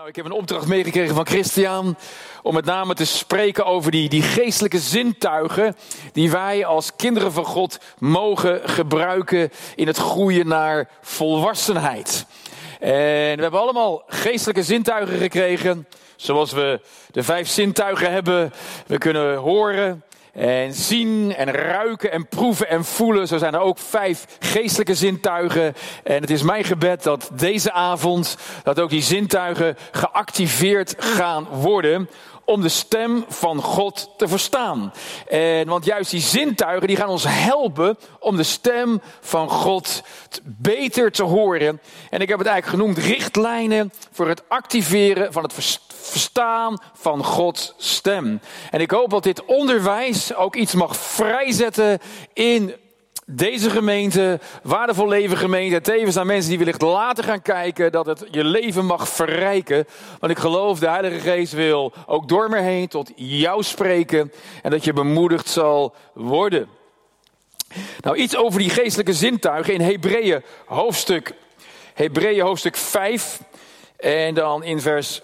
Nou, ik heb een opdracht meegekregen van Christian om met name te spreken over die, die geestelijke zintuigen die wij als kinderen van God mogen gebruiken in het groeien naar volwassenheid. En we hebben allemaal geestelijke zintuigen gekregen, zoals we de vijf zintuigen hebben. We kunnen horen, en zien en ruiken en proeven en voelen. Zo zijn er ook vijf geestelijke zintuigen. En het is mijn gebed dat deze avond dat ook die zintuigen geactiveerd gaan worden om de stem van God te verstaan. En, want juist die zintuigen die gaan ons helpen om de stem van God beter te horen. En ik heb het eigenlijk genoemd richtlijnen voor het activeren van het verstaan van Gods stem. En ik hoop dat dit onderwijs ook iets mag vrijzetten in deze gemeente, waardevol leven gemeente, tevens aan mensen die wellicht later gaan kijken, dat het je leven mag verrijken. Want ik geloof, de Heilige Geest wil ook door me heen tot jou spreken en dat je bemoedigd zal worden. Nou, iets over die geestelijke zintuigen in Hebreeën hoofdstuk, Hebreeën hoofdstuk 5 en dan in vers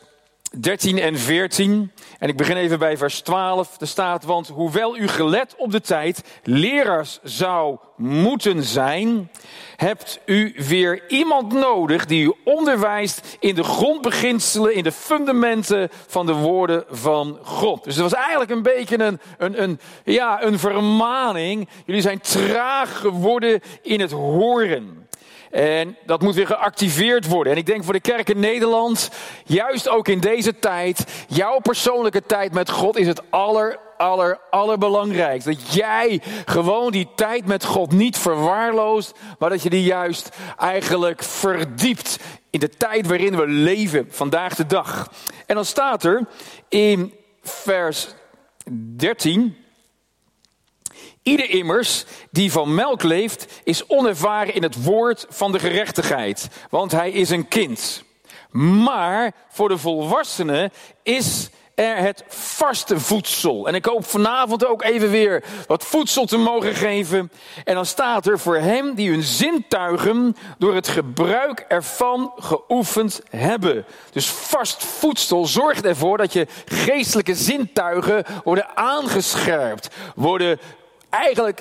13 en 14. En ik begin even bij vers 12. Er staat, want hoewel u gelet op de tijd leraars zou moeten zijn, hebt u weer iemand nodig die u onderwijst in de grondbeginselen, in de fundamenten van de woorden van God. Dus het was eigenlijk een beetje een, een, een, ja, een vermaning. Jullie zijn traag geworden in het horen. En dat moet weer geactiveerd worden. En ik denk voor de kerk in Nederland, juist ook in deze tijd, jouw persoonlijke tijd met God is het aller, aller, allerbelangrijkst. Dat jij gewoon die tijd met God niet verwaarloost, maar dat je die juist eigenlijk verdiept in de tijd waarin we leven, vandaag de dag. En dan staat er in vers 13. Ieder immers die van melk leeft, is onervaren in het woord van de gerechtigheid, want hij is een kind. Maar voor de volwassenen is er het vaste voedsel. En ik hoop vanavond ook even weer wat voedsel te mogen geven. En dan staat er voor hem die hun zintuigen door het gebruik ervan geoefend hebben. Dus vast voedsel zorgt ervoor dat je geestelijke zintuigen worden aangescherpt, worden eigenlijk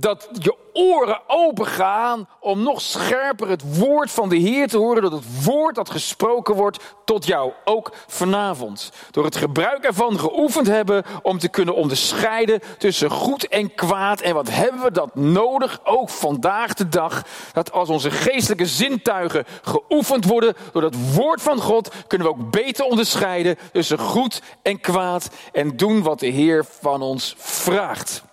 dat je oren open gaan om nog scherper het woord van de Heer te horen. Dat het woord dat gesproken wordt tot jou, ook vanavond. Door het gebruik ervan geoefend hebben om te kunnen onderscheiden tussen goed en kwaad. En wat hebben we dat nodig, ook vandaag de dag. Dat als onze geestelijke zintuigen geoefend worden door het woord van God, kunnen we ook beter onderscheiden tussen goed en kwaad. En doen wat de Heer van ons vraagt.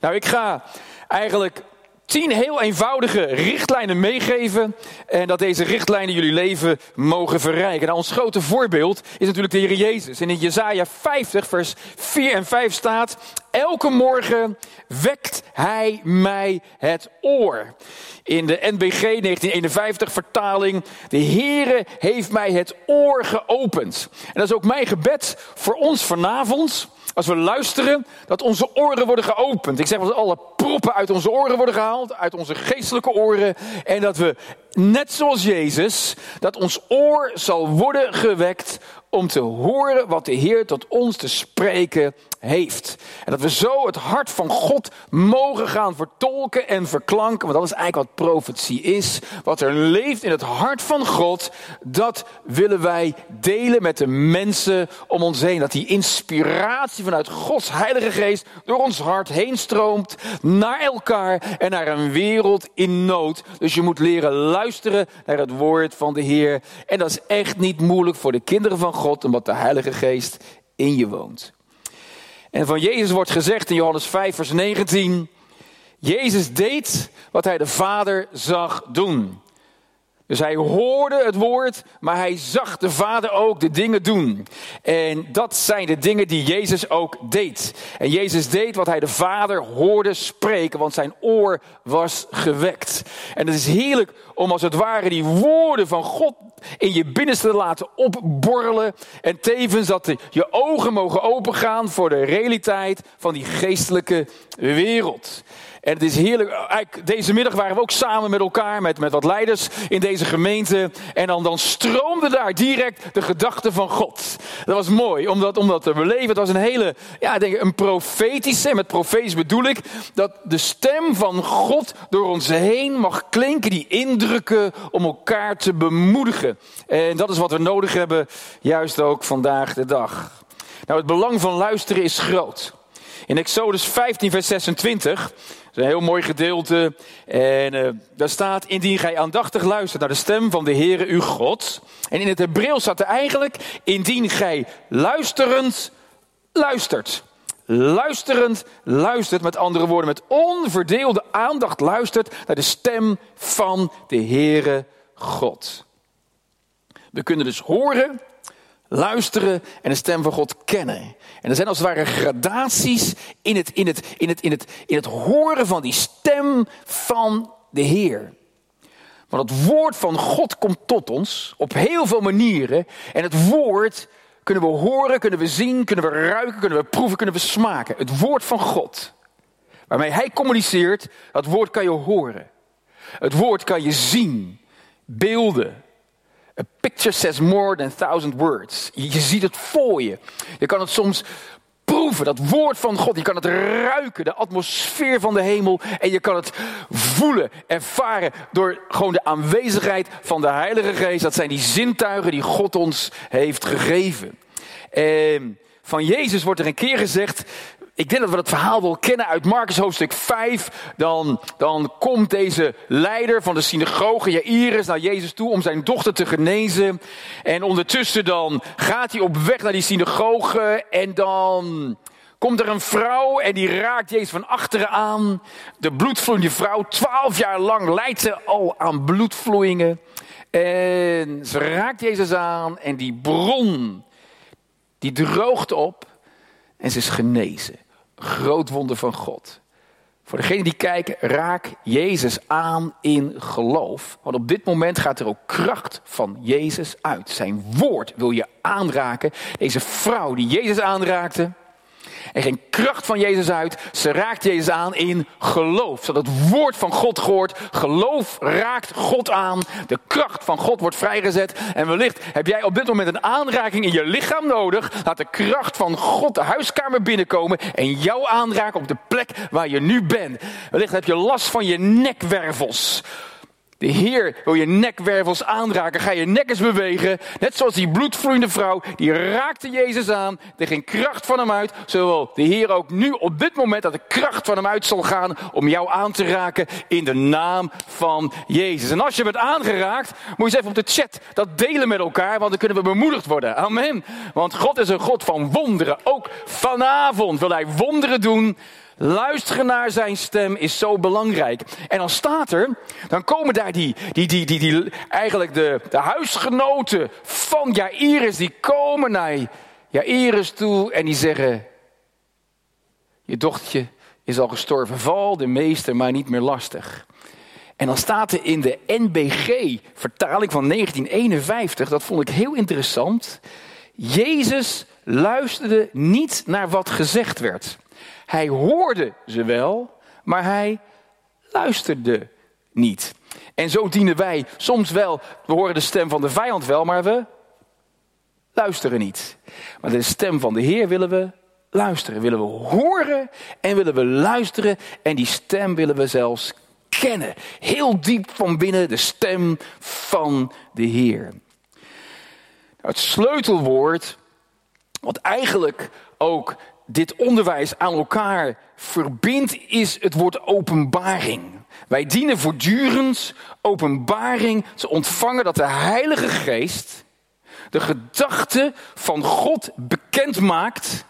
Nou, ik ga eigenlijk tien heel eenvoudige richtlijnen meegeven. En dat deze richtlijnen jullie leven mogen verrijken. Nou, ons grote voorbeeld is natuurlijk de Heer Jezus. En in Jezaja 50, vers 4 en 5 staat... Elke morgen wekt hij mij het oor. In de NBG 1951 vertaling... De Heere heeft mij het oor geopend. En dat is ook mijn gebed voor ons vanavond als we luisteren, dat onze oren worden geopend. Ik zeg dat alle proppen uit onze oren worden gehaald, uit onze geestelijke oren. En dat we, net zoals Jezus, dat ons oor zal worden gewekt om te horen wat de Heer tot ons te spreken heeft. En dat we zo het hart van God mogen gaan vertolken en verklanken. Want dat is eigenlijk wat profetie is. Wat er leeft in het hart van God. Dat willen wij delen met de mensen om ons heen. Dat die inspiratie vanuit Gods Heilige Geest door ons hart heen stroomt. Naar elkaar en naar een wereld in nood. Dus je moet leren luisteren naar het woord van de Heer. En dat is echt niet moeilijk voor de kinderen van God. Omdat de Heilige Geest in je woont. En van Jezus wordt gezegd in Johannes 5, vers 19: Jezus deed wat hij de Vader zag doen. Dus hij hoorde het woord, maar hij zag de Vader ook de dingen doen. En dat zijn de dingen die Jezus ook deed. En Jezus deed wat hij de Vader hoorde spreken, want zijn oor was gewekt. En het is heerlijk om als het ware die woorden van God in je binnenste te laten opborrelen. En tevens dat je ogen mogen opengaan voor de realiteit van die geestelijke wereld. En het is heerlijk. Deze middag waren we ook samen met elkaar, met, met wat leiders in deze gemeente. En dan, dan stroomde daar direct de gedachte van God. Dat was mooi om dat, om dat te beleven. Het was een hele, ja, denk ik, een profetische. Met profetisch bedoel ik dat de stem van God door ons heen mag klinken. Die indrukken om elkaar te bemoedigen. En dat is wat we nodig hebben, juist ook vandaag de dag. Nou, het belang van luisteren is groot. In Exodus 15, vers 26, dat is een heel mooi gedeelte. En uh, daar staat: Indien gij aandachtig luistert naar de stem van de Heere uw God. En in het Hebreeuws staat er eigenlijk: Indien gij luisterend luistert. Luisterend luistert, met andere woorden, met onverdeelde aandacht luistert naar de stem van de Heere God. We kunnen dus horen luisteren en de stem van God kennen. En er zijn als het ware gradaties in het, in het, in het, in het, horen van die stem van de Heer. Want het woord van God komt tot ons op heel veel manieren. En het woord kunnen we horen, kunnen we zien, kunnen we ruiken, kunnen we proeven, kunnen we smaken. Het woord van God. Waarmee Hij communiceert, dat woord kan je horen. Het woord kan je zien, beelden, A picture says more than thousand words. Je ziet het voor je. Je kan het soms proeven, dat woord van God. Je kan het ruiken, de atmosfeer van de hemel. En je kan het voelen, ervaren door gewoon de aanwezigheid van de Heilige Geest. Dat zijn die zintuigen die God ons heeft gegeven. En van Jezus wordt er een keer gezegd, ik denk dat we het verhaal wel kennen uit Marcus hoofdstuk 5. Dan, dan komt deze leider van de synagoge, Jairus, naar Jezus toe om zijn dochter te genezen. En ondertussen dan gaat hij op weg naar die synagoge en dan komt er een vrouw en die raakt Jezus van achteren aan. De bloedvloeiende vrouw, twaalf jaar lang lijdt ze al aan bloedvloeien. En ze raakt Jezus aan en die bron, die droogt op en ze is genezen groot wonder van God. Voor degenen die kijken, raak Jezus aan in geloof. Want op dit moment gaat er ook kracht van Jezus uit. Zijn woord wil je aanraken. Deze vrouw die Jezus aanraakte, er ging kracht van Jezus uit. Ze raakt Jezus aan in geloof. Zodat het woord van God gehoord. Geloof raakt God aan. De kracht van God wordt vrijgezet. En wellicht heb jij op dit moment een aanraking in je lichaam nodig. Laat de kracht van God de huiskamer binnenkomen. En jou aanraken op de plek waar je nu bent. Wellicht heb je last van je nekwervels. De Heer wil je nekwervels aanraken, ga je nek eens bewegen. Net zoals die bloedvloeiende vrouw, die raakte Jezus aan. Er ging kracht van hem uit. Zo wil de Heer ook nu op dit moment dat de kracht van hem uit zal gaan om jou aan te raken in de naam van Jezus. En als je bent aangeraakt, moet je eens even op de chat dat delen met elkaar, want dan kunnen we bemoedigd worden. Amen. Want God is een God van wonderen. Ook vanavond wil hij wonderen doen Luisteren naar zijn stem is zo belangrijk. En dan staat er, dan komen daar die, die, die, die, eigenlijk de, de huisgenoten van Jairus, die komen naar Jairus toe en die zeggen, je dochtertje is al gestorven, val de meester maar niet meer lastig. En dan staat er in de NBG-vertaling van 1951, dat vond ik heel interessant. Jezus luisterde niet naar wat gezegd werd. Hij hoorde ze wel, maar hij luisterde niet. En zo dienen wij soms wel, we horen de stem van de vijand wel, maar we luisteren niet. Maar de stem van de Heer willen we luisteren, willen we horen en willen we luisteren en die stem willen we zelfs kennen. Heel diep van binnen de stem van de Heer. Nou, het sleutelwoord, wat eigenlijk ook dit onderwijs aan elkaar verbindt, is het woord openbaring. Wij dienen voortdurend openbaring te ontvangen dat de Heilige Geest de gedachte van God bekend maakt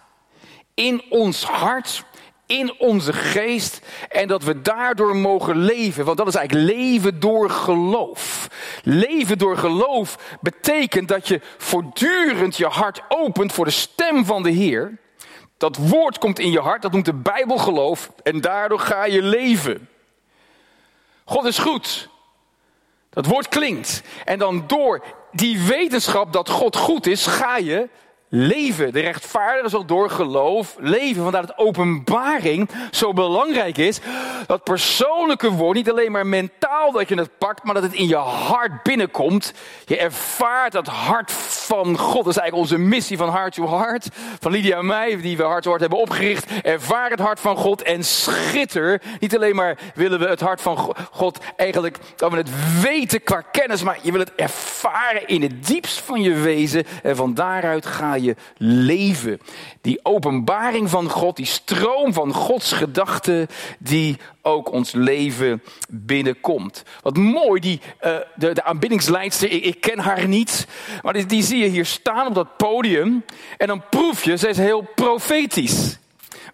in ons hart, in onze geest en dat we daardoor mogen leven. Want dat is eigenlijk leven door geloof. Leven door geloof betekent dat je voortdurend je hart opent voor de stem van de Heer. Dat woord komt in je hart, dat noemt de Bijbel geloof en daardoor ga je leven. God is goed. Dat woord klinkt. En dan door die wetenschap dat God goed is, ga je leven. De rechtvaardige zal door geloof leven. Vandaar dat openbaring zo belangrijk is. Dat persoonlijke woord, niet alleen maar mentaal dat je het pakt, maar dat het in je hart binnenkomt. Je ervaart het hart van God. Dat is eigenlijk onze missie van Heart to Heart. Van Lydia en mij, die we Heart to Heart hebben opgericht. Ervaar het hart van God en schitter. Niet alleen maar willen we het hart van God eigenlijk, dat we het weten qua kennis, maar je wil het ervaren in het diepst van je wezen. En van daaruit ga je leven. Die openbaring van God, die stroom van Gods gedachten, die ook ons leven binnenkomt. Wat mooi, die, uh, de, de aanbiddingsleidster, ik, ik, ken haar niet, maar die, die zie je hier staan op dat podium. En dan proef je, ze is heel profetisch.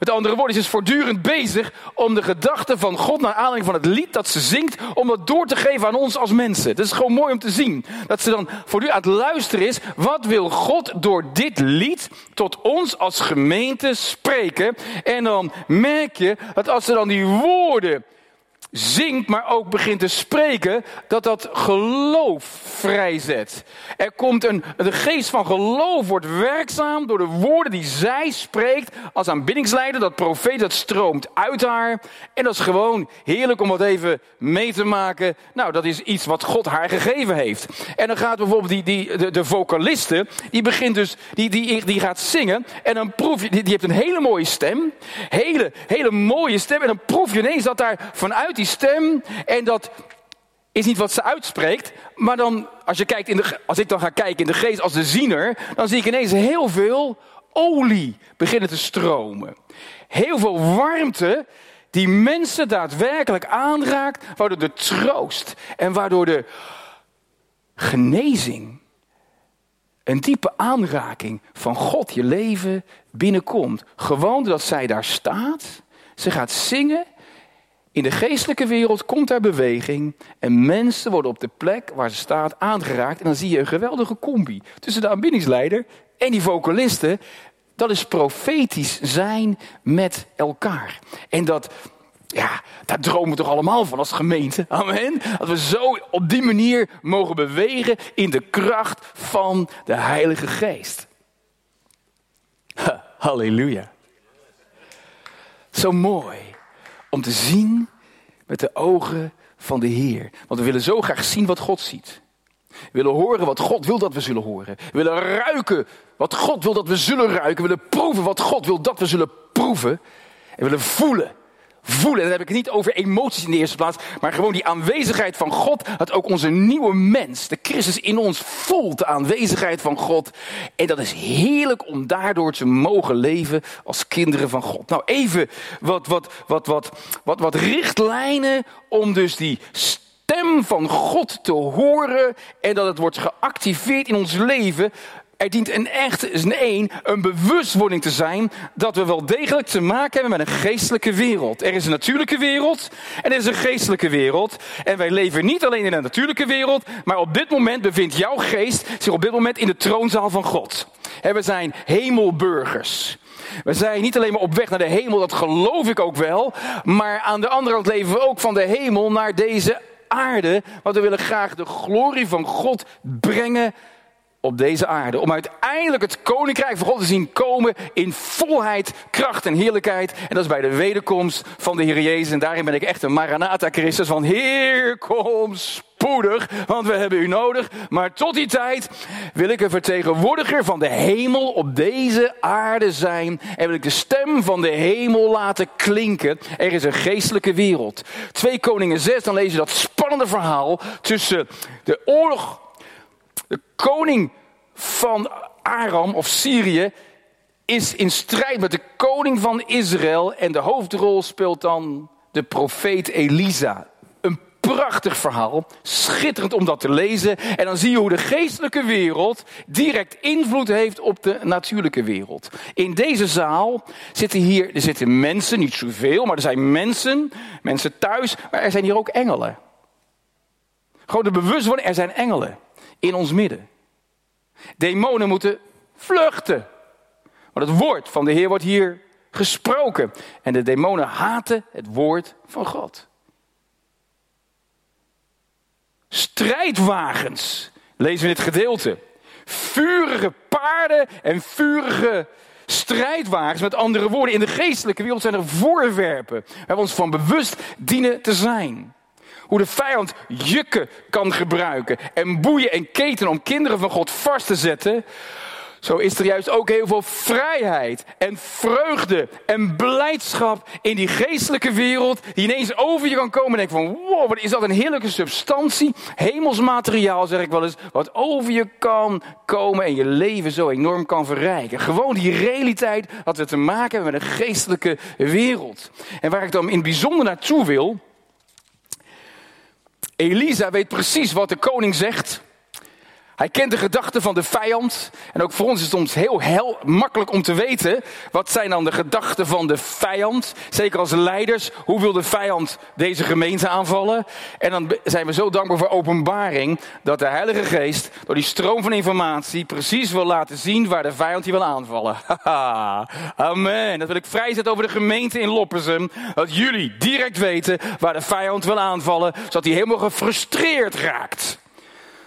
Met andere woorden, ze is voortdurend bezig om de gedachten van God naar aanleiding van het lied dat ze zingt, om dat door te geven aan ons als mensen. Het is gewoon mooi om te zien. Dat ze dan voortdurend aan het luisteren is. Wat wil God door dit lied tot ons als gemeente spreken? En dan merk je dat als ze dan die woorden zingt, maar ook begint te spreken, dat dat geloof vrijzet. Er komt een, de geest van geloof wordt werkzaam door de woorden die zij spreekt als aanbiddingsleider. Dat profeet, dat stroomt uit haar. En dat is gewoon heerlijk om wat even mee te maken. Nou, dat is iets wat God haar gegeven heeft. En dan gaat bijvoorbeeld die, die, de, de vocaliste, die begint dus, die, die, die gaat zingen. En dan proef je, die, die heeft een hele mooie stem. Hele, hele mooie stem. En dan proef je ineens dat daar vanuit die stem. En dat is niet wat ze uitspreekt. Maar dan, als, je kijkt in de, als ik dan ga kijken in de geest als de ziener, dan zie ik ineens heel veel olie beginnen te stromen. Heel veel warmte die mensen daadwerkelijk aanraakt, waardoor de troost en waardoor de genezing, een diepe aanraking van God je leven binnenkomt. Gewoon dat zij daar staat, ze gaat zingen in de geestelijke wereld komt er beweging en mensen worden op de plek waar ze staat aangeraakt. En dan zie je een geweldige combi tussen de aanbiddingsleider en die vocalisten. Dat is profetisch zijn met elkaar. En dat, ja, daar dromen we toch allemaal van als gemeente. Amen. Dat we zo op die manier mogen bewegen in de kracht van de Heilige Geest. halleluja. Zo mooi om te zien met de ogen van de Heer. Want we willen zo graag zien wat God ziet. We willen horen wat God wil dat we zullen horen. We willen ruiken wat God wil dat we zullen ruiken. We willen proeven wat God wil dat we zullen proeven. En we willen voelen voelen. En dan heb ik het niet over emoties in de eerste plaats, maar gewoon die aanwezigheid van God. Dat ook onze nieuwe mens, de Christus in ons, voelt de aanwezigheid van God. En dat is heerlijk om daardoor te mogen leven als kinderen van God. Nou, even wat, wat, wat, wat, wat, wat richtlijnen om dus die stem van God te horen en dat het wordt geactiveerd in ons leven. Er dient een echt, een één, een bewustwording te zijn dat we wel degelijk te maken hebben met een geestelijke wereld. Er is een natuurlijke wereld en er is een geestelijke wereld. En wij leven niet alleen in een natuurlijke wereld, maar op dit moment bevindt jouw geest zich op dit moment in de troonzaal van God. En we zijn hemelburgers. We zijn niet alleen maar op weg naar de hemel, dat geloof ik ook wel. Maar aan de andere kant leven we ook van de hemel naar deze aarde. Want we willen graag de glorie van God brengen op deze aarde. Om uiteindelijk het koninkrijk van God te zien komen in volheid, kracht en heerlijkheid. En dat is bij de wederkomst van de Heer Jezus. En daarin ben ik echt een Maranatha Christus van Heer, kom spoedig, want we hebben u nodig. Maar tot die tijd wil ik een vertegenwoordiger van de hemel op deze aarde zijn. En wil ik de stem van de hemel laten klinken. Er is een geestelijke wereld. Twee Koningen 6, dan lees je dat spannende verhaal tussen de oorlog de koning van Aram of Syrië is in strijd met de koning van Israël en de hoofdrol speelt dan de profeet Elisa. Een prachtig verhaal, schitterend om dat te lezen. En dan zie je hoe de geestelijke wereld direct invloed heeft op de natuurlijke wereld. In deze zaal zitten hier, er zitten mensen, niet zoveel, maar er zijn mensen, mensen thuis, maar er zijn hier ook engelen. Gewoon de bewustwording, er zijn engelen in ons midden. Demonen moeten vluchten. Maar het woord van de Heer wordt hier gesproken. En de demonen haten het woord van God. Strijdwagens, lezen we in dit gedeelte. Vurige paarden en vurige strijdwagens. Met andere woorden, in de geestelijke wereld zijn er voorwerpen waar we ons van bewust dienen te zijn. Hoe de vijand jukken kan gebruiken en boeien en keten om kinderen van God vast te zetten. Zo is er juist ook heel veel vrijheid en vreugde en blijdschap in die geestelijke wereld. Die ineens over je kan komen en denk van wow, wat is dat een heerlijke substantie. Hemelsmateriaal zeg ik wel eens. Wat over je kan komen en je leven zo enorm kan verrijken. Gewoon die realiteit dat we te maken hebben met een geestelijke wereld. En waar ik dan in het bijzonder naartoe wil. Elisa weet precies wat de koning zegt. Hij kent de gedachten van de vijand. En ook voor ons is het soms heel, makkelijk om te weten. Wat zijn dan de gedachten van de vijand? Zeker als leiders. Hoe wil de vijand deze gemeente aanvallen? En dan zijn we zo dankbaar voor openbaring. Dat de Heilige Geest door die stroom van informatie precies wil laten zien waar de vijand die wil aanvallen. Amen. Dat wil ik vrijzetten over de gemeente in Loppersum. Dat jullie direct weten waar de vijand wil aanvallen. Zodat hij helemaal gefrustreerd raakt.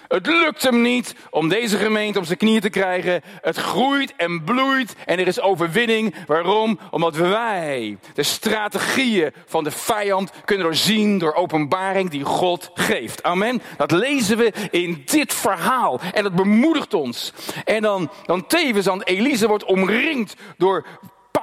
Het lukt hem niet om deze gemeente op zijn knieën te krijgen. Het groeit en bloeit en er is overwinning. Waarom? Omdat wij de strategieën van de vijand kunnen doorzien door openbaring die God geeft. Amen. Dat lezen we in dit verhaal en dat bemoedigt ons. En dan, dan tevens aan Elise wordt omringd door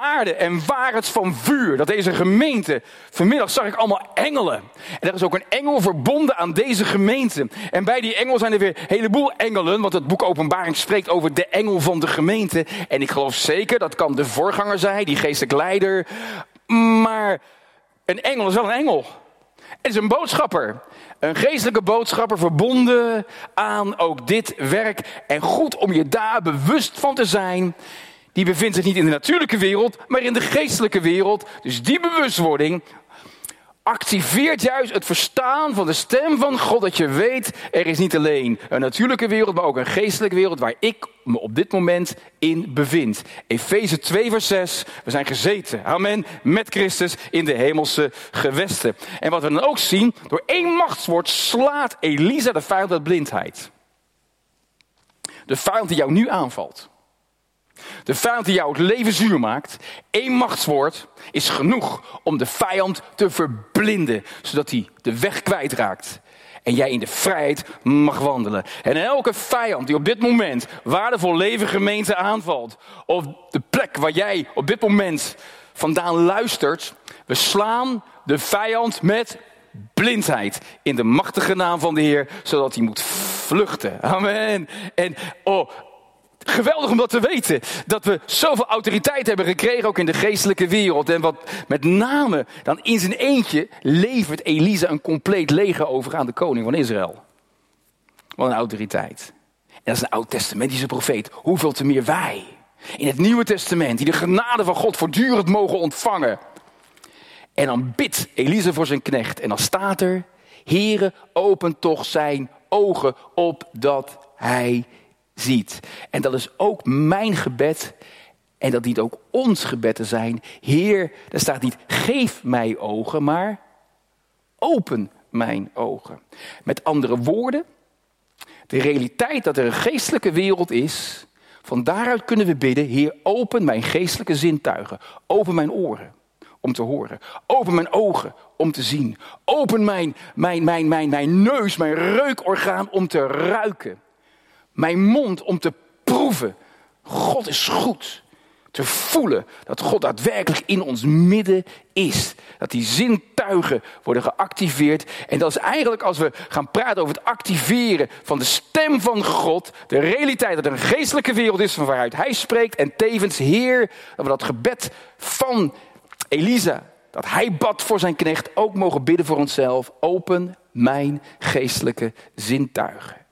paarden en wagens van vuur. Dat deze gemeente, vanmiddag zag ik allemaal engelen. En er is ook een engel verbonden aan deze gemeente. En bij die engel zijn er weer een heleboel engelen, want het boek Openbaring spreekt over de engel van de gemeente. En ik geloof zeker, dat kan de voorganger zijn, die geestelijk leider. Maar een engel is wel een engel. Het is een boodschapper. Een geestelijke boodschapper verbonden aan ook dit werk. En goed om je daar bewust van te zijn die bevindt zich niet in de natuurlijke wereld, maar in de geestelijke wereld. Dus die bewustwording activeert juist het verstaan van de stem van God. Dat je weet, er is niet alleen een natuurlijke wereld, maar ook een geestelijke wereld waar ik me op dit moment in bevind. Efeze 2 vers 6, we zijn gezeten, amen, met Christus in de hemelse gewesten. En wat we dan ook zien, door één machtswoord slaat Elisa de vijand uit blindheid. De vijand die jou nu aanvalt. De vijand die jou het leven zuur maakt, één machtswoord is genoeg om de vijand te verblinden, zodat hij de weg kwijtraakt. En jij in de vrijheid mag wandelen. En elke vijand die op dit moment waardevol leven gemeente aanvalt, of de plek waar jij op dit moment vandaan luistert, we slaan de vijand met blindheid in de machtige naam van de Heer, zodat hij moet vluchten. Amen. En oh, geweldig om dat te weten. Dat we zoveel autoriteit hebben gekregen, ook in de geestelijke wereld. En wat met name dan in zijn eentje levert Elisa een compleet leger over aan de koning van Israël. Wat een autoriteit. En dat is een oud-testamentische profeet. Hoeveel te meer wij. In het Nieuwe Testament, die de genade van God voortdurend mogen ontvangen. En dan bidt Elisa voor zijn knecht. En dan staat er, Heere, open toch zijn ogen op dat hij ziet. En dat is ook mijn gebed. En dat dient ook ons gebed te zijn. Heer, er staat niet geef mij ogen, maar open mijn ogen. Met andere woorden, de realiteit dat er een geestelijke wereld is, van daaruit kunnen we bidden, Heer, open mijn geestelijke zintuigen, open mijn oren om te horen, open mijn ogen om te zien, open mijn, mijn, mijn, mijn, mijn neus, mijn reukorgaan om te ruiken mijn mond om te proeven. God is goed. Te voelen dat God daadwerkelijk in ons midden is. Dat die zintuigen worden geactiveerd. En dat is eigenlijk als we gaan praten over het activeren van de stem van God. De realiteit dat er een geestelijke wereld is van waaruit Hij spreekt. En tevens Heer, dat we dat gebed van Elisa, dat Hij bad voor zijn knecht, ook mogen bidden voor onszelf. Open mijn geestelijke zintuigen.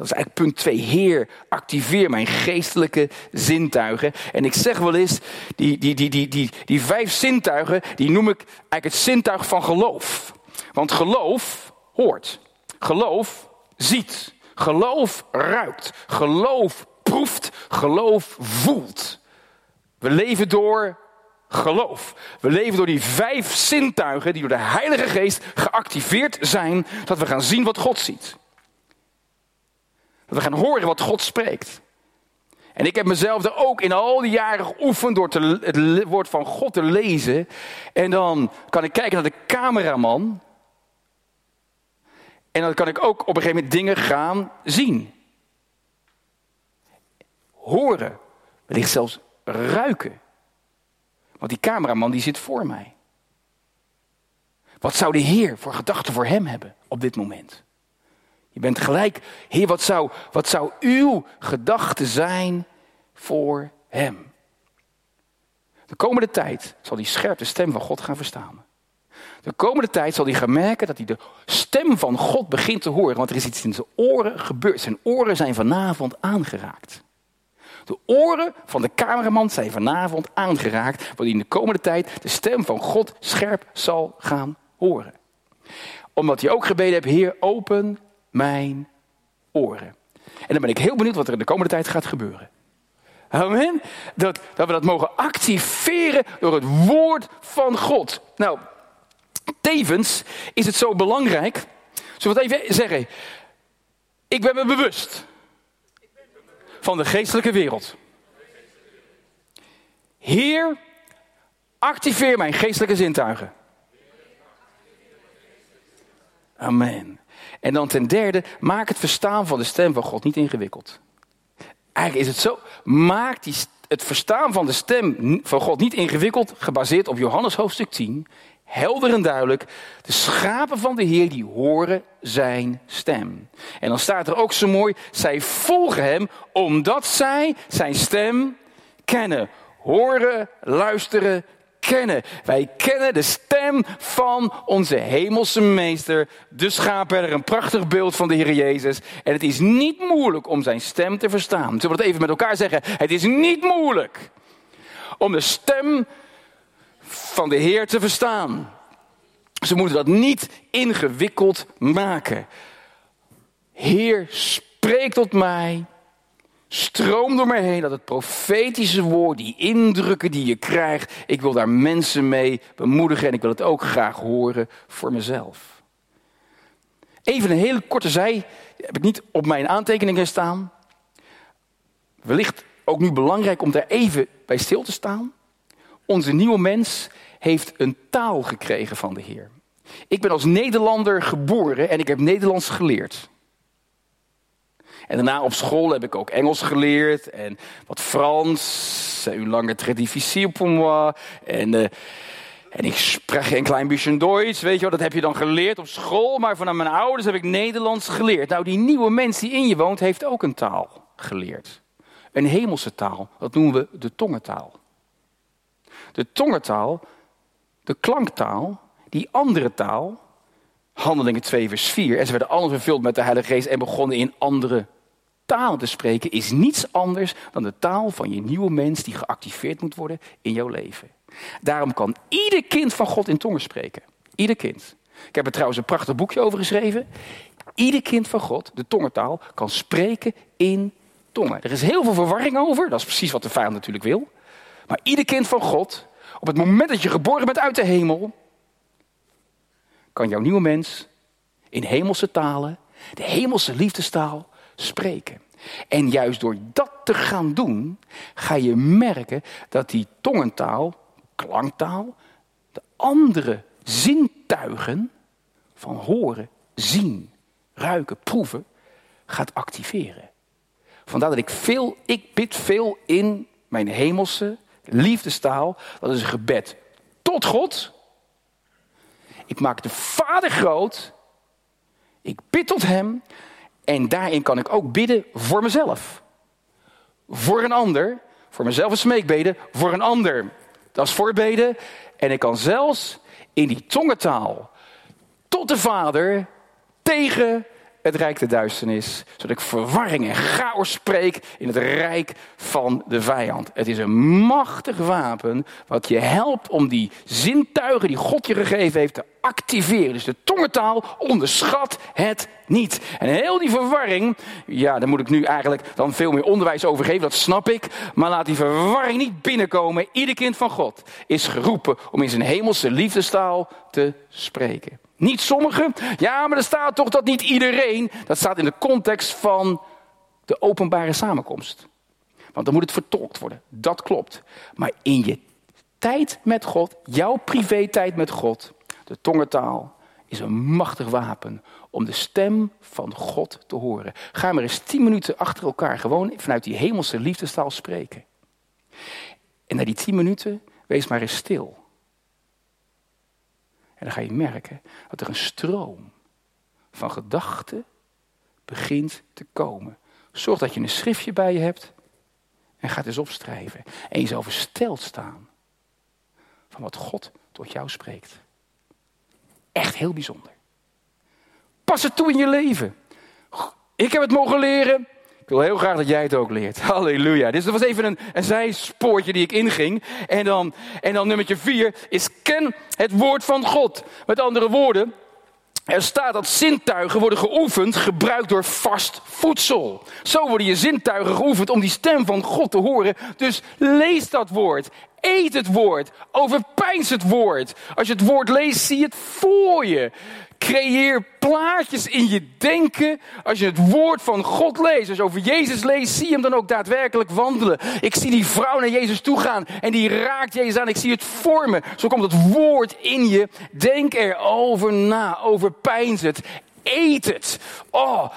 Dat is eigenlijk punt 2. Heer, activeer mijn geestelijke zintuigen. En ik zeg wel eens, die, die, die, die, die, die vijf zintuigen, die noem ik eigenlijk het zintuig van geloof. Want geloof hoort. Geloof ziet. Geloof ruikt. Geloof proeft. Geloof voelt. We leven door geloof. We leven door die vijf zintuigen die door de Heilige Geest geactiveerd zijn, dat we gaan zien wat God ziet. Dat we gaan horen wat God spreekt. En ik heb mezelf er ook in al die jaren geoefend door te, het woord van God te lezen. En dan kan ik kijken naar de cameraman. En dan kan ik ook op een gegeven moment dingen gaan zien. Horen. Wellicht zelfs ruiken. Want die cameraman die zit voor mij. Wat zou de Heer voor gedachten voor hem hebben op dit moment? Je bent gelijk, Heer, wat zou, wat zou uw gedachte zijn voor hem? De komende tijd zal hij scherp de stem van God gaan verstaan. De komende tijd zal hij gaan merken dat hij de stem van God begint te horen. Want er is iets in zijn oren gebeurd. Zijn oren zijn vanavond aangeraakt. De oren van de cameraman zijn vanavond aangeraakt. Waardoor hij in de komende tijd de stem van God scherp zal gaan horen. Omdat hij ook gebeden heeft, Heer, open mijn oren. En dan ben ik heel benieuwd wat er in de komende tijd gaat gebeuren. Amen. Dat, dat we dat mogen activeren door het woord van God. Nou, tevens is het zo belangrijk. Zullen we het even zeggen? Ik ben me bewust van de geestelijke wereld. Heer, activeer mijn geestelijke zintuigen. Amen. En dan ten derde, maak het verstaan van de stem van God niet ingewikkeld. Eigenlijk is het zo, maak die, het verstaan van de stem van God niet ingewikkeld, gebaseerd op Johannes hoofdstuk 10. Helder en duidelijk, de schapen van de Heer die horen zijn stem. En dan staat er ook zo mooi, zij volgen hem omdat zij zijn stem kennen. Horen, luisteren, kennen. Wij kennen de stem van onze hemelse meester, de schaapherder. Een prachtig beeld van de Heer Jezus. En het is niet moeilijk om zijn stem te verstaan. Zullen we het even met elkaar zeggen? Het is niet moeilijk om de stem van de Heer te verstaan. Ze moeten dat niet ingewikkeld maken. Heer, spreek tot mij Stroom door mij heen dat het profetische woord, die indrukken die je krijgt, ik wil daar mensen mee bemoedigen en ik wil het ook graag horen voor mezelf. Even een hele korte zij, heb ik niet op mijn aantekeningen staan. Wellicht ook nu belangrijk om daar even bij stil te staan. Onze nieuwe mens heeft een taal gekregen van de Heer. Ik ben als Nederlander geboren en ik heb Nederlands geleerd. En daarna op school heb ik ook Engels geleerd en wat Frans. Une lange très difficile pour moi. En, uh, en ik spreek een klein beetje Duits, weet je wel. Dat heb je dan geleerd op school. Maar vanuit mijn ouders heb ik Nederlands geleerd. Nou, die nieuwe mens die in je woont, heeft ook een taal geleerd. Een hemelse taal. Dat noemen we de tongentaal. De tongentaal, de klanktaal, die andere taal, Handelingen 2 vers 4. En ze werden allen vervuld met de Heilige Geest en begonnen in andere taal te spreken is niets anders dan de taal van je nieuwe mens die geactiveerd moet worden in jouw leven. Daarom kan ieder kind van God in tongen spreken. Ieder kind. Ik heb er trouwens een prachtig boekje over geschreven. Ieder kind van God, de tongentaal, kan spreken in tongen. Er is heel veel verwarring over. Dat is precies wat de vijand natuurlijk wil. Maar ieder kind van God, op het moment dat je geboren bent uit de hemel, kan jouw nieuwe mens in hemelse talen, de hemelse liefdestaal, spreken. En juist door dat te gaan doen, ga je merken dat die tongentaal, klanktaal, de andere zintuigen van horen, zien, ruiken, proeven, gaat activeren. Vandaar dat ik veel, ik bid veel in mijn hemelse liefdestaal. Dat is een gebed tot God. Ik maak de Vader groot. Ik bid tot Hem. En daarin kan ik ook bidden voor mezelf. Voor een ander. Voor mezelf een smeekbeden. Voor een ander. Dat is voorbeden. En ik kan zelfs in die tongentaal tot de Vader tegen het rijk de duisternis, zodat ik verwarring en chaos spreek in het rijk van de vijand. Het is een machtig wapen wat je helpt om die zintuigen die God je gegeven heeft te activeren. Dus de tongentaal onderschat het niet. En heel die verwarring, ja, daar moet ik nu eigenlijk dan veel meer onderwijs over geven, dat snap ik. Maar laat die verwarring niet binnenkomen. Ieder kind van God is geroepen om in zijn hemelse liefdestaal te spreken. Niet sommigen. Ja, maar er staat toch dat niet iedereen. Dat staat in de context van de openbare samenkomst. Want dan moet het vertolkt worden. Dat klopt. Maar in je tijd met God, jouw privé-tijd met God, de tongentaal is een machtig wapen om de stem van God te horen. Ga maar eens tien minuten achter elkaar gewoon vanuit die hemelse liefdestaal spreken. En na die tien minuten, wees maar eens stil. En dan ga je merken dat er een stroom van gedachten begint te komen. Zorg dat je een schriftje bij je hebt en gaat eens opschrijven. En je zal versteld staan van wat God tot jou spreekt. Echt heel bijzonder. Pas het toe in je leven. Ik heb het mogen leren. Ik wil heel graag dat jij het ook leert. Halleluja. Dus dat was even een, een zijspoortje die ik inging. En dan, en dan nummertje vier is ken het woord van God. Met andere woorden, er staat dat zintuigen worden geoefend, gebruikt door vast voedsel. Zo worden je zintuigen geoefend om die stem van God te horen. Dus lees dat woord. Eet het woord. Overpijns het woord. Als je het woord leest, zie het voor je. Creëer plaatjes in je denken als je het woord van God leest. Als je over Jezus leest, zie hem dan ook daadwerkelijk wandelen. Ik zie die vrouw naar Jezus toe gaan en die raakt Jezus aan. Ik zie het vormen. Zo komt het woord in je. Denk erover na, overpijns het, eet het. Oh,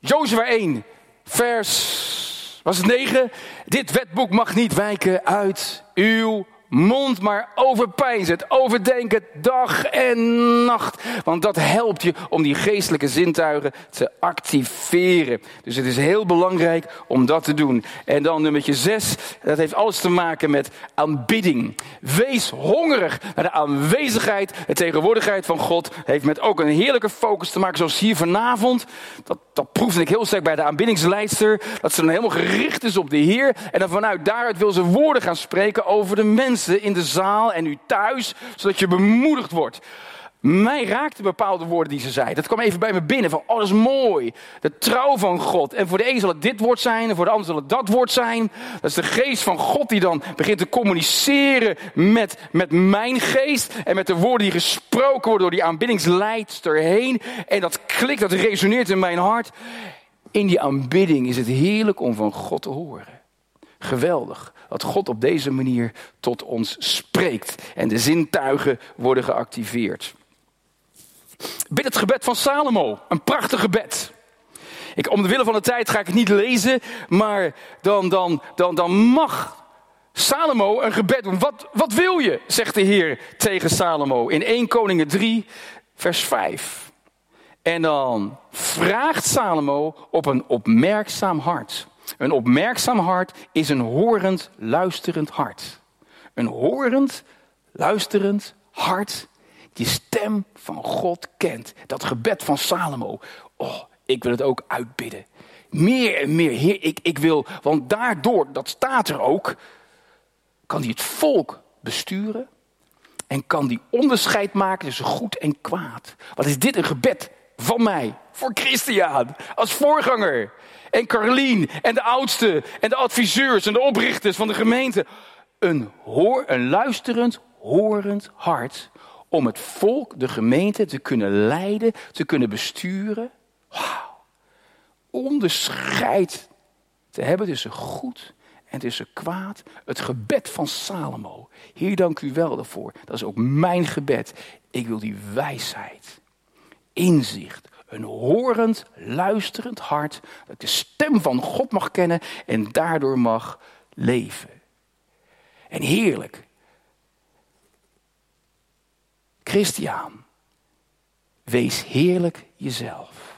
Jozua 1, vers, was het 9? Dit wetboek mag niet wijken uit uw mond maar overpijns het, overdenk het dag en nacht. Want dat helpt je om die geestelijke zintuigen te activeren. Dus het is heel belangrijk om dat te doen. En dan nummertje zes, dat heeft alles te maken met aanbidding. Wees hongerig naar de aanwezigheid, de tegenwoordigheid van God. Heeft met ook een heerlijke focus te maken, zoals hier vanavond. Dat, dat proefde ik heel sterk bij de aanbiddingsleidster. Dat ze dan helemaal gericht is op de Heer. En dan vanuit daaruit wil ze woorden gaan spreken over de mensen in de zaal en u thuis, zodat je bemoedigd wordt. Mij raakten bepaalde woorden die ze zei. Dat kwam even bij me binnen van, oh dat is mooi. De trouw van God. En voor de een zal het dit woord zijn en voor de ander zal het dat woord zijn. Dat is de geest van God die dan begint te communiceren met, met mijn geest. En met de woorden die gesproken worden door die aanbiddingsleidster heen. En dat klikt, dat resoneert in mijn hart. In die aanbidding is het heerlijk om van God te horen. Geweldig dat God op deze manier tot ons spreekt en de zintuigen worden geactiveerd. Bid het gebed van Salomo, een prachtig gebed. Ik, om de wille van de tijd ga ik het niet lezen, maar dan, dan, dan, dan mag Salomo een gebed doen. Wat, wat wil je, zegt de Heer tegen Salomo in 1 Koningen 3, vers 5. En dan vraagt Salomo op een opmerkzaam hart. Een opmerkzaam hart is een horend, luisterend hart. Een horend, luisterend hart die stem van God kent. Dat gebed van Salomo. Oh, ik wil het ook uitbidden. Meer en meer, Heer, ik, ik wil, want daardoor, dat staat er ook, kan hij het volk besturen en kan die onderscheid maken tussen goed en kwaad. Wat is dit een gebed van mij, voor Christian, als voorganger en Carlien en de oudste en de adviseurs en de oprichters van de gemeente. Een, hoor, een luisterend, horend hart om het volk, de gemeente te kunnen leiden, te kunnen besturen. Wauw. Onderscheid te hebben tussen goed en tussen kwaad. Het gebed van Salomo. Hier dank u wel daarvoor. Dat is ook mijn gebed. Ik wil die wijsheid, inzicht, een horend, luisterend hart, dat ik de stem van God mag kennen en daardoor mag leven. En heerlijk. Christian, wees heerlijk jezelf.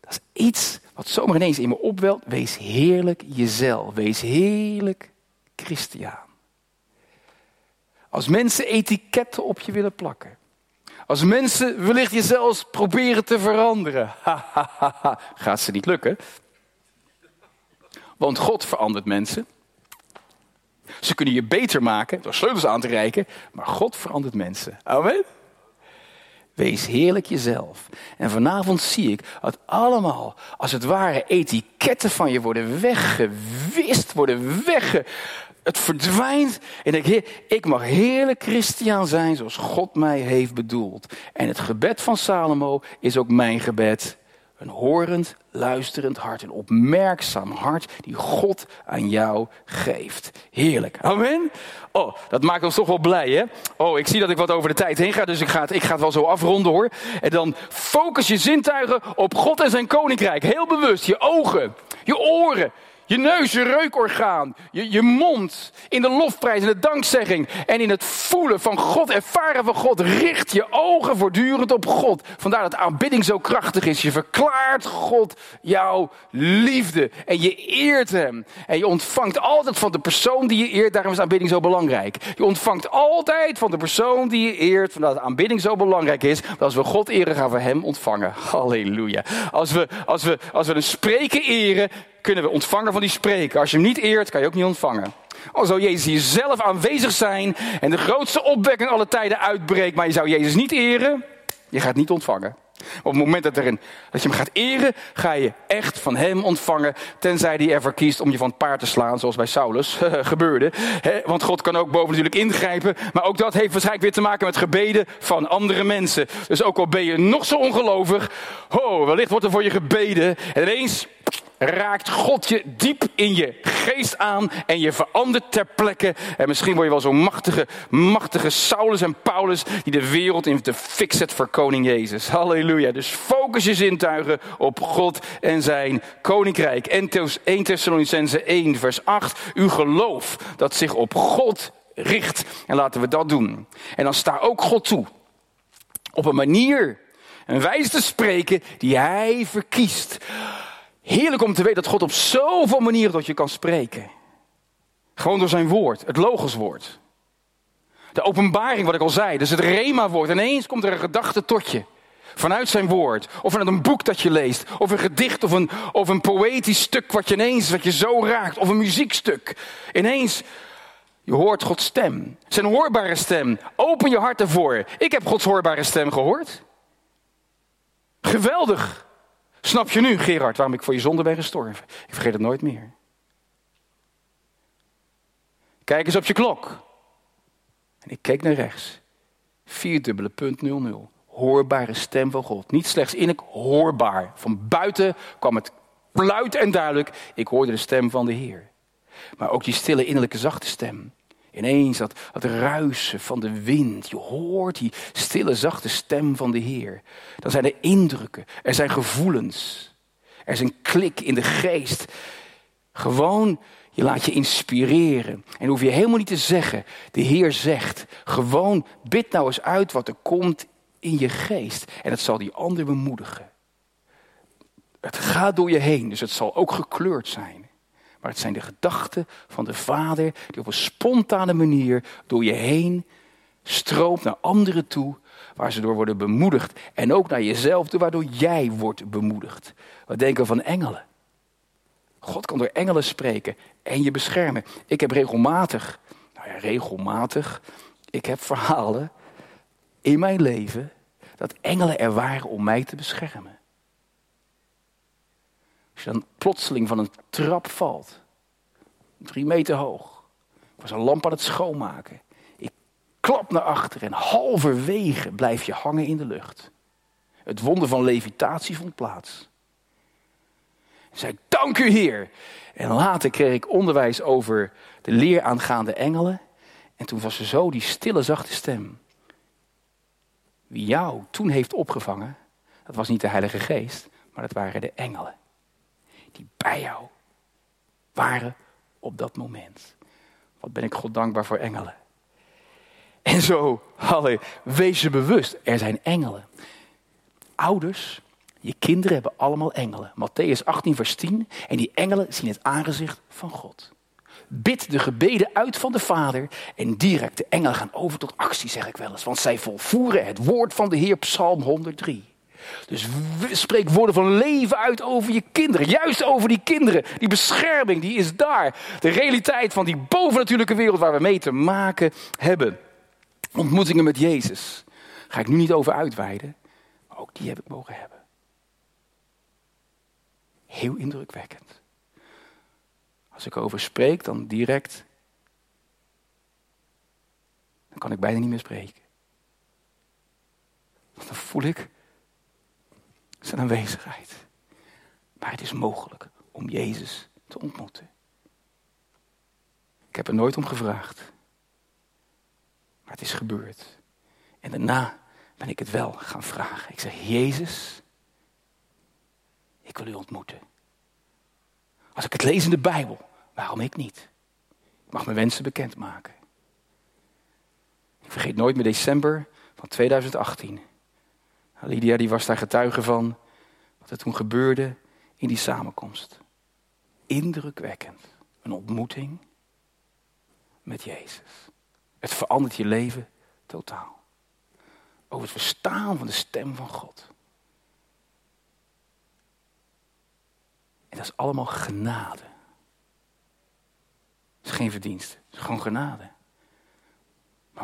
Dat is iets wat zomaar ineens in me opwelt. Wees heerlijk jezelf. Wees heerlijk Christian. Als mensen etiketten op je willen plakken. Als mensen wellicht je zelfs proberen te veranderen, gaat ze niet lukken. Want God verandert mensen. Ze kunnen je beter maken door sleutels aan te reiken, maar God verandert mensen. Amen. Wees heerlijk jezelf. En vanavond zie ik dat allemaal, als het ware, etiketten van je worden weggewist, worden wegge, het verdwijnt. En ik, ik mag heerlijk christian zijn zoals God mij heeft bedoeld. En het gebed van Salomo is ook mijn gebed. Een horend, luisterend hart. Een opmerkzaam hart die God aan jou geeft. Heerlijk. Amen. Oh, dat maakt ons toch wel blij, hè? Oh, ik zie dat ik wat over de tijd heen ga, dus ik ga ik ga het wel zo afronden, hoor. En dan focus je zintuigen op God en zijn koninkrijk. Heel bewust. Je ogen, je oren, je neus, je reukorgaan, je, je mond. In de lofprijs, in de dankzegging en in het voelen van God, ervaren van God. Richt je ogen voortdurend op God. Vandaar dat aanbidding zo krachtig is. Je verklaart God jouw liefde. En je eert hem. En je ontvangt altijd van de persoon die je eert. Daarom is aanbidding zo belangrijk. Je ontvangt altijd van de persoon die je eert. Vandaar dat aanbidding zo belangrijk is. Dat als we God eren, gaan we hem ontvangen. Halleluja. Als we, als we, als we een spreken eren, kunnen we ontvangen van die spreken. Als je hem niet eert, kan je ook niet ontvangen. Al zou Jezus hier zelf aanwezig zijn en de grootste opwekking alle tijden uitbreekt, maar je zou Jezus niet eren, je gaat niet ontvangen. Op het moment dat, dat je hem gaat eren, ga je echt van hem ontvangen. Tenzij hij ervoor kiest om je van het paard te slaan, zoals bij Saulus gebeurde. want God kan ook boven natuurlijk ingrijpen. Maar ook dat heeft waarschijnlijk weer te maken met gebeden van andere mensen. Dus ook al ben je nog zo ongelovig. Oh, wellicht wordt er voor je gebeden. En ineens raakt God je diep in je geest aan en je verandert ter plekke. En misschien word je wel zo'n machtige, machtige Saulus en Paulus die de wereld in de fik zet voor koning Jezus. Halleluja. Dus focus je zintuigen op God en zijn koninkrijk. En 1 Thessalonicense 1 vers 8. Uw geloof dat zich op God richt. En laten we dat doen. En dan sta ook God toe. Op een manier, een wijze te spreken die hij verkiest. Heerlijk om te weten dat God op zoveel manieren tot je kan spreken. Gewoon door zijn woord, het logoswoord. De openbaring, wat ik al zei, dus het rema-woord. Ineens komt er een gedachte tot je. Vanuit zijn woord. Of vanuit een boek dat je leest. Of een gedicht of een, of een poëtisch stuk wat je ineens, wat je zo raakt. Of een muziekstuk. Ineens, je hoort Gods stem. Zijn hoorbare stem. Open je hart ervoor. Ik heb Gods hoorbare stem gehoord. Geweldig. Snap je nu, Gerard, waarom ik voor je zonde ben gestorven? Ik vergeet het nooit meer. Kijk eens op je klok. En ik keek naar rechts. Vierdubbele punt 00. Hoorbare stem van God. Niet slechts innerlijk hoorbaar. Van buiten kwam het luid en duidelijk. Ik hoorde de stem van de Heer. Maar ook die stille innerlijke zachte stem. Ineens dat, dat ruisen van de wind. Je hoort die stille, zachte stem van de Heer. Dan zijn er indrukken, er zijn gevoelens. Er is een klik in de geest. Gewoon, je laat je inspireren. En hoef je helemaal niet te zeggen. De Heer zegt. Gewoon, bid nou eens uit wat er komt in je geest. En het zal die ander bemoedigen. Het gaat door je heen, dus het zal ook gekleurd zijn. Maar het zijn de gedachten van de Vader die op een spontane manier door je heen stroomt naar anderen toe, waar ze door worden bemoedigd. En ook naar jezelf toe, waardoor jij wordt bemoedigd. We denken van engelen. God kan door engelen spreken en je beschermen. Ik heb regelmatig, nou ja, regelmatig, ik heb verhalen in mijn leven dat engelen er waren om mij te beschermen. Als je dan plotseling van een trap valt, drie meter hoog. Ik was een lamp aan het schoonmaken. Ik klap naar achter en halverwege blijf je hangen in de lucht. Het wonder van levitatie vond plaats. Ik zei, dank u Heer. En later kreeg ik onderwijs over de leer aangaande engelen. En toen was er zo die stille, zachte stem. Wie jou toen heeft opgevangen, dat was niet de Heilige Geest, maar dat waren de engelen die bij jou waren op dat moment. Wat ben ik God dankbaar voor engelen. En zo, halle, wees je bewust, er zijn engelen. Ouders, je kinderen hebben allemaal engelen. Matthäus 18, vers 10. En die engelen zien het aangezicht van God. Bid de gebeden uit van de Vader en direct de engelen gaan over tot actie, zeg ik wel eens. Want zij volvoeren het woord van de Heer, Psalm 103. Dus spreek woorden van leven uit over je kinderen. Juist over die kinderen. Die bescherming, die is daar. De realiteit van die bovennatuurlijke wereld waar we mee te maken hebben. Ontmoetingen met Jezus. Ga ik nu niet over uitweiden. Maar ook die heb ik mogen hebben. Heel indrukwekkend. Als ik over spreek, dan direct. Dan kan ik bijna niet meer spreken. Dan voel ik zijn aanwezigheid. Maar het is mogelijk om Jezus te ontmoeten. Ik heb er nooit om gevraagd. Maar het is gebeurd. En daarna ben ik het wel gaan vragen. Ik zeg, Jezus, ik wil u ontmoeten. Als ik het lees in de Bijbel, waarom ik niet? Ik mag mijn wensen bekendmaken. Ik vergeet nooit meer december van 2018. Lydia die was daar getuige van wat er toen gebeurde in die samenkomst. Indrukwekkend. Een ontmoeting met Jezus. Het verandert je leven totaal. Over het verstaan van de stem van God. En dat is allemaal genade. Het is geen verdienste, het is gewoon genade.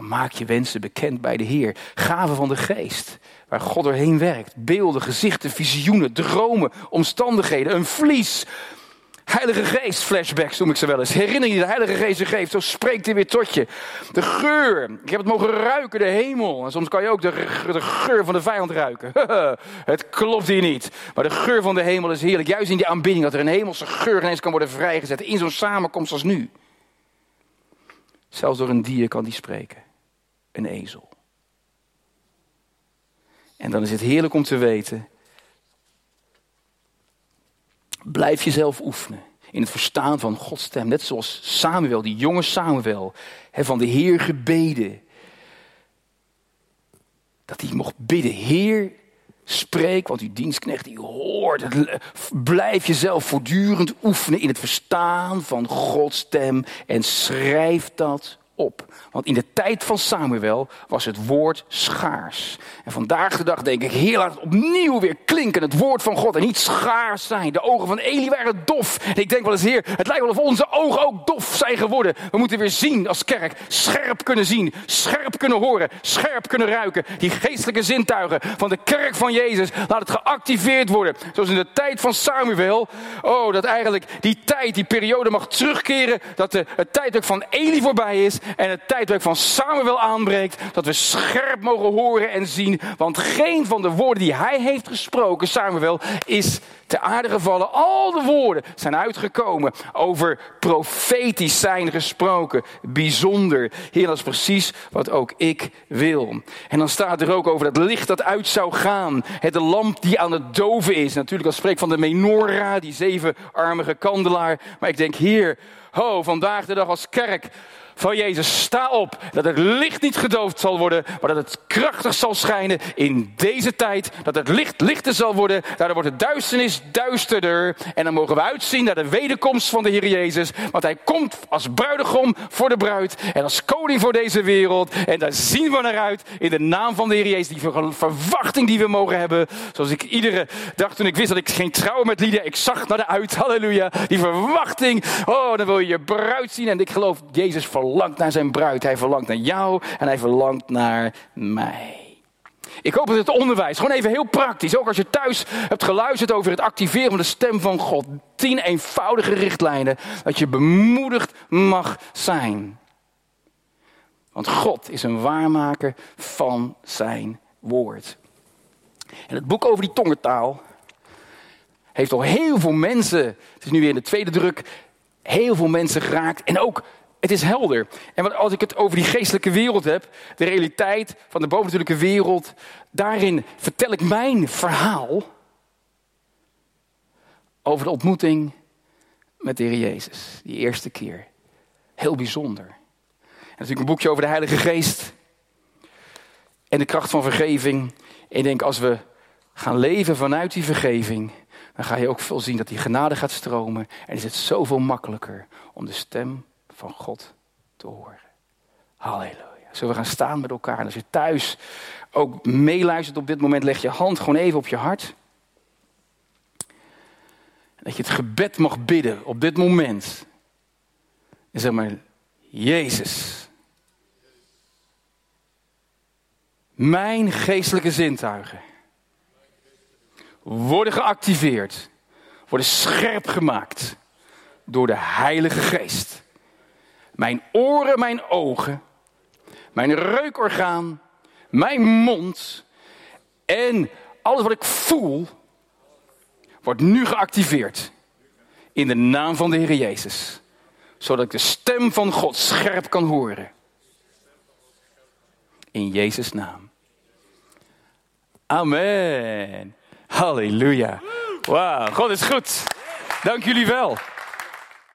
Maak je wensen bekend bij de Heer. Gaven van de geest, waar God doorheen werkt. Beelden, gezichten, visioenen, dromen, omstandigheden, een vlies. Heilige Geest flashbacks noem ik ze wel eens. Herinner je de Heilige Geest je geeft, zo spreekt hij weer tot je. De geur, ik heb het mogen ruiken, de hemel. En soms kan je ook de, de geur van de vijand ruiken. het klopt hier niet. Maar de geur van de hemel is heerlijk. Juist in die aanbidding, dat er een hemelse geur ineens kan worden vrijgezet. In zo'n samenkomst als nu. Zelfs door een dier kan die spreken. Een ezel. En dan is het heerlijk om te weten. Blijf jezelf oefenen in het verstaan van Gods stem. Net zoals Samuel, die jonge Samuel, van de Heer gebeden. Dat hij mocht bidden, Heer, spreek, want uw dienstknecht die hoort. Blijf jezelf voortdurend oefenen in het verstaan van Gods stem en schrijf dat op. Want in de tijd van Samuel was het woord schaars. En vandaag de dag denk ik, heer, laat het opnieuw weer klinken, het woord van God. En niet schaars zijn. De ogen van Eli waren dof. En ik denk wel eens, heer, het lijkt wel of onze ogen ook dof zijn geworden. We moeten weer zien als kerk. Scherp kunnen zien, scherp kunnen horen, scherp kunnen ruiken. Die geestelijke zintuigen van de kerk van Jezus, laat het geactiveerd worden. Zoals in de tijd van Samuel. Oh, dat eigenlijk die tijd, die periode mag terugkeren. Dat de, het tijdperk van Eli voorbij is en het tijdperk van Samuel aanbreekt, dat we scherp mogen horen en zien. Want geen van de woorden die hij heeft gesproken, Samuel, is te aarde gevallen. Al de woorden zijn uitgekomen over profetisch zijn gesproken. Bijzonder. Heer, dat is precies wat ook ik wil. En dan staat er ook over dat licht dat uit zou gaan. Het de lamp die aan het doven is. Natuurlijk, dat spreekt van de menorah, die zevenarmige kandelaar. Maar ik denk, Heer, ho, vandaag de dag als kerk van Jezus. Sta op, dat het licht niet gedoofd zal worden, maar dat het krachtig zal schijnen in deze tijd. Dat het licht lichter zal worden, daardoor wordt de duisternis duisterder. En dan mogen we uitzien naar de wederkomst van de Heer Jezus. Want hij komt als bruidegom voor de bruid en als koning voor deze wereld. En daar zien we naar uit in de naam van de Heer Jezus. Die verwachting die we mogen hebben. Zoals ik iedere dag toen ik wist dat ik geen trouwen met lieden, ik zag naar de uit. Halleluja. Die verwachting. Oh, dan wil je je bruid zien. En ik geloof, Jezus verlangt naar zijn bruid. Hij verlangt naar jou en hij verlangt naar mij. Ik hoop dat het onderwijs, gewoon even heel praktisch, ook als je thuis hebt geluisterd over het activeren van de stem van God. Tien eenvoudige richtlijnen, dat je bemoedigd mag zijn. Want God is een waarmaker van zijn woord. En het boek over die tongentaal heeft al heel veel mensen, het is nu weer in de tweede druk, heel veel mensen geraakt. En ook het is helder. En als ik het over die geestelijke wereld heb, de realiteit van de bovennatuurlijke wereld, daarin vertel ik mijn verhaal over de ontmoeting met de Heer Jezus. Die eerste keer. Heel bijzonder. En natuurlijk een boekje over de Heilige Geest en de kracht van vergeving. En ik denk als we gaan leven vanuit die vergeving, dan ga je ook veel zien dat die genade gaat stromen. En is het zoveel makkelijker om de stem van God te horen. Halleluja. Zullen we gaan staan met elkaar? En als je thuis ook meeluistert op dit moment, leg je hand gewoon even op je hart. Dat je het gebed mag bidden op dit moment. En zeg maar, Jezus. Mijn geestelijke zintuigen worden geactiveerd, worden scherp gemaakt door de Heilige Geest. Mijn oren, mijn ogen, mijn reukorgaan, mijn mond en alles wat ik voel wordt nu geactiveerd. In de naam van de Heer Jezus. Zodat ik de stem van God scherp kan horen. In Jezus' naam. Amen. Halleluja. Wauw, God is goed. Dank jullie wel.